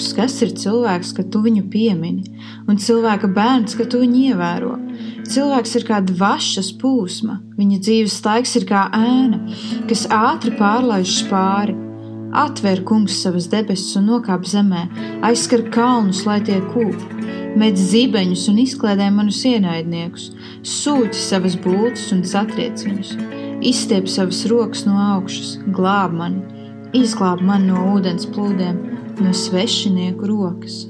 kungs, kas ir cilvēks, ka tu viņu piemini, un cilvēka bērns, ka tu viņu ievēro. Cilvēks ir kā dvašas plūsma, viņa dzīves laiks ir kā ēna, kas ātri pārlaižas pāri. Atver kungs savas debesis un nokāp zemē, aizskar kalnus, lai tie kūp, met zibeņus un izkliedē manus ienaidniekus, sūti savas būtnes un satriec viņus, izstiep savas rokas no augšas, glāb mani, izglāb mani no ūdens plūdiem, no svešinieku rokas.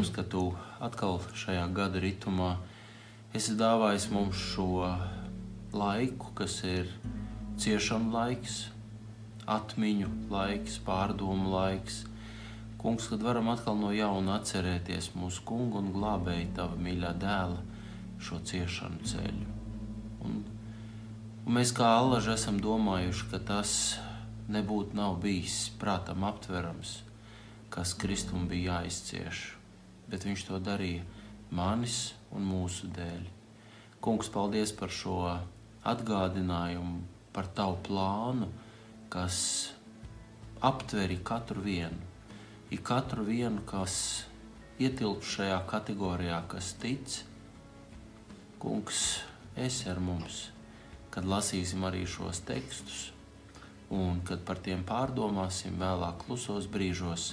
Dievs, ka Tu atkal šajā gada ritmā esi dāvājis mums šo laiku, kas ir ciešanu laiks, atmiņu laiks, pārdomu laiks. Kungs, kad varam atkal no jauna atcerēties mūsu kungu un glābēju Tava mīļā dēla šo ciešanu ceļu. Un, un mēs kā allaži esam domājuši, ka tas nebūtu nav bijis prātam aptverams, kas Kristum bija jāizcieš bet viņš to darīja manis un mūsu dēļ. Kungs, paldies par šo atgādinājumu, par tavu plānu, kas aptveri katru vienu. Ik katru vienu, kas ietilp šajā kategorijā, kas tic, Kungs, esi ar mums, kad lasīsim arī šos tekstus, un kad par tiem pārdomāsim vēlāk klusos brīžos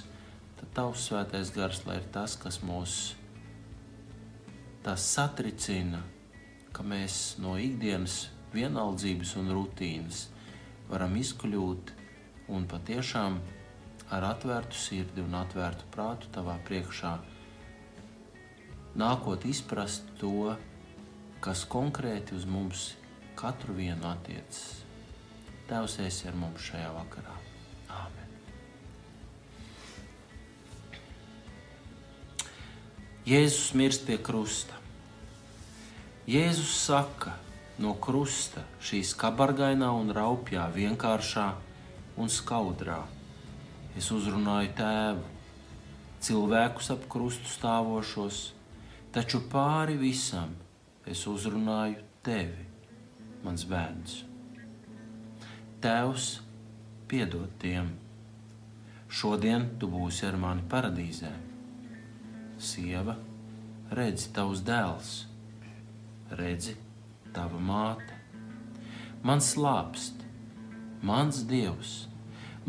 tad tavs svētais gars, lai ir tas, kas mūs satricina, ka mēs no ikdienas vienaldzības un rutīnas varam izkļūt un patiešām ar atvērtu sirdi un atvērtu prātu tavā priekšā nākot izprast to, kas konkrēti uz mums katru vienu attiecas. Tevs esi ar mums šajā vakarā. Jēzus mirst pie krusta. Jēzus saka, no krusta šīs kabargainā un raupjā, vienkāršā un skaudrā. Es uzrunāju tēvu, cilvēkus ap krustu stāvošos, taču pāri visam es uzrunāju tevi, mans bērns. Tēvs, piedod tiem, šodien tu būsi ar mani paradīzē. Sieva, redzi tavs dēls, redzi tava māte. Man slāpst, mans dievs,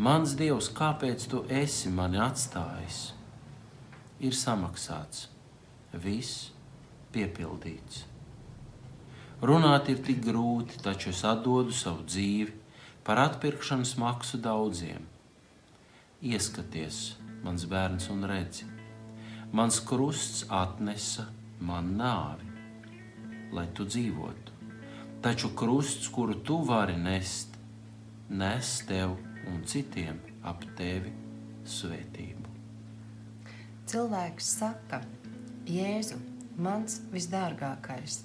mans dievs, kāpēc tu esi mani atstājis? Ir samaksāts, viss piepildīts. Runāt ir tik grūti, taču es atdodu savu dzīvi par atpirkšanas maksu daudziem. Ieskaties, mans bērns, un redzi, Mans krusts atnesa man nāvi, lai tu dzīvotu. Taču krusts, kuru tu vari nest, nes tev un citiem ap tevi svētību. Cilvēks saka, Jēzu, mans visdārgākais,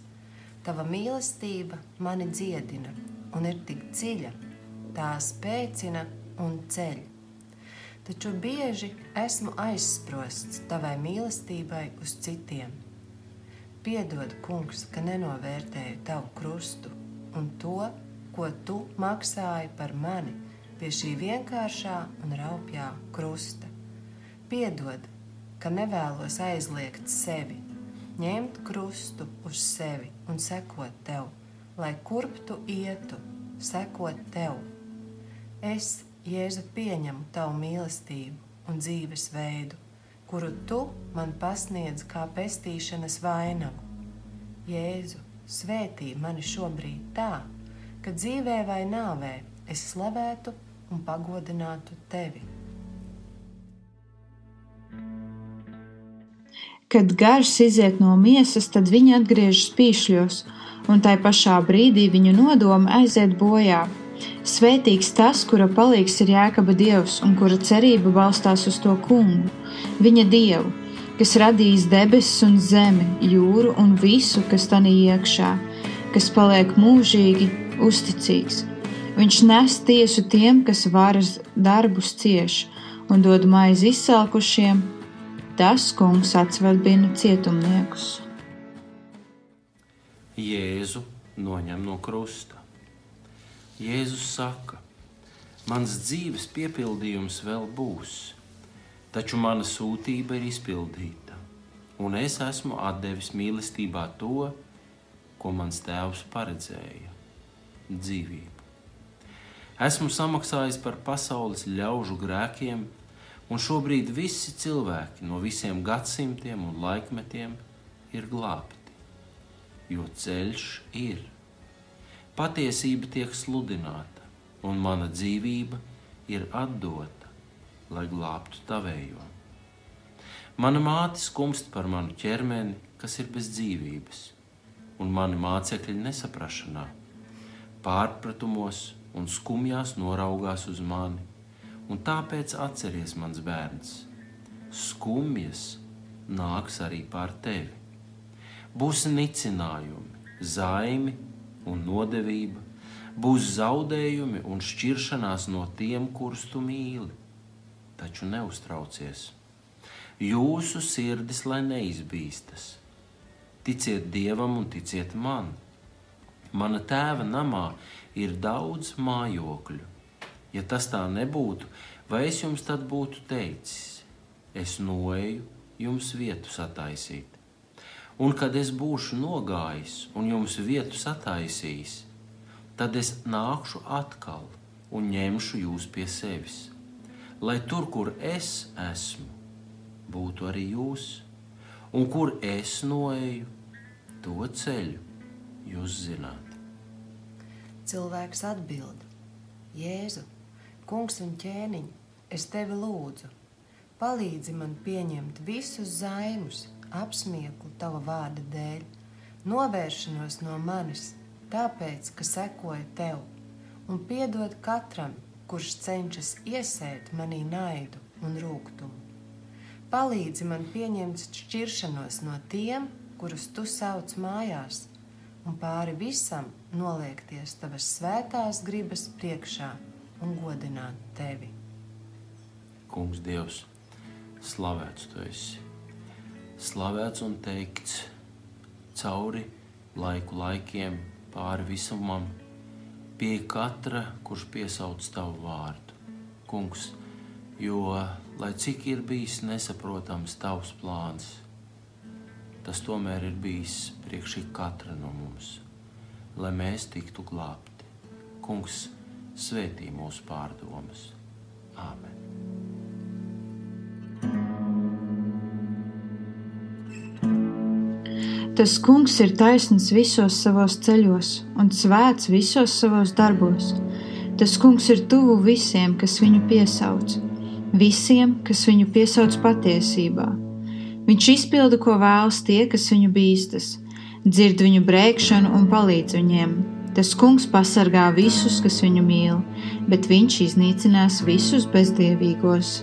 tava mīlestība mani dziedina un ir tik dziļa, tā spēcina un ceļ taču bieži esmu aizsprosts tavai mīlestībai uz citiem. Piedod, kungs, ka nenovērtēju tavu krustu un to, ko tu maksāji par mani pie šī vienkāršā un raupjā krusta. Piedod, ka nevēlos aizliegt sevi, ņemt krustu uz sevi un sekot tev, lai kurp tu ietu, sekot tev. Es Jēzu, pieņemu tavu mīlestību un dzīves veidu, kuru tu man pasniedz kā pestīšanas vainagu. Jēzu, svētī mani šobrīd tā, ka dzīvē vai nāvē es slavētu un pagodinātu tevi. Kad gars iziet no miesas, tad viņi atgriežas pīšļos, un tai pašā brīdī viņu nodoma aiziet bojā. Svētīgs tas, kura palīgs ir jēkaba dievs un kura cerība balstās uz to kungu, viņa dievu, kas radījis debesis un zemi, jūru un visu, kas tanī iekšā, kas paliek mūžīgi uzticīgs. Viņš nes tiesu tiem, kas varas darbus cieš un dod maizi izsalkušiem, tas kungs atsverbina cietumniekus. Jēzu noņem no krusta. Jēzus saka, mans dzīves piepildījums vēl būs, taču mana sūtība ir izpildīta, un es esmu devis mīlestībā to, ko mans tēvs paredzēja - dzīvību. Esmu samaksājis par pasaules ļaužu grēkiem, un šobrīd visi cilvēki no visiem gadsimtiem un laikmetiem ir glābti, jo ceļš ir. Patiesība tiek sludināta, un mana dzīvība ir atdota, lai glābtu tavējo. Mana māte skumst par manu ķermeni, kas ir bez dzīvības, un mani mācekļi nesaprašanā, pārpratumos un skumjās noraugās uz mani. Un tāpēc atceries, mans bērns, skumjas nāks arī pār tevi. Būs nicinājumi, zaimi un nodevība, būs zaudējumi un šķiršanās no tiem, kurus tu mīli. Taču neuztraucies. Jūsu sirdis lai neizbīstas. Ticiet Dievam un ticiet man. Mana tēva namā ir daudz mājokļu. Ja tas tā nebūtu, vai es jums tad būtu teicis, es noeju jums vietu sataisīt. Un kad es būšu nogājis un jums vietu sataisījis, tad es nākšu atkal un ņemšu jūs pie sevis, lai tur, kur es esmu, būtu arī jūs, un kur es noeju, to ceļu jūs zināt. Cilvēks atbild: Jēzu, kungs un ķēniņ, es tevi lūdzu, palīdzi man pieņemt visus zaimus, apsmieklu tava vārda dēļ, novēršanos no manis, tāpēc, ka sekoju tev, un piedod katram, kurš cenšas iesēt manī naidu un rūkumu. Palīdzi man pieņemt šķiršanos no tiem, kurus tu sauc mājās un pāri visam noliekties tavas svētās gribas priekšā un godināt tevi. Kungs, Dievs, slavēts tu esi. Slavēts un teikts cauri laiku laikiem, pāri visumam, pie katra, kurš piesauc tavu vārdu. Kungs, jo lai cik ir bijis nesaprotams tavs plāns, tas tomēr ir bijis priekš katra no mums, lai mēs tiktu glābti. Kungs svētī mūsu pārdomas. Āmen! Tas kungs ir taisns visos savos ceļos un svēts visos savos darbos. Tas kungs ir tuvu visiem, kas viņu piesauc, visiem, kas viņu piesauc patiesībā Viņš izpilda, ko vēlas tie, kas viņu bīstas, dzird viņu brēkšanu un palīdz viņiem. Tas kungs pasargā visus, kas viņu mīl, bet viņš iznīcinās visus bezdievīgos.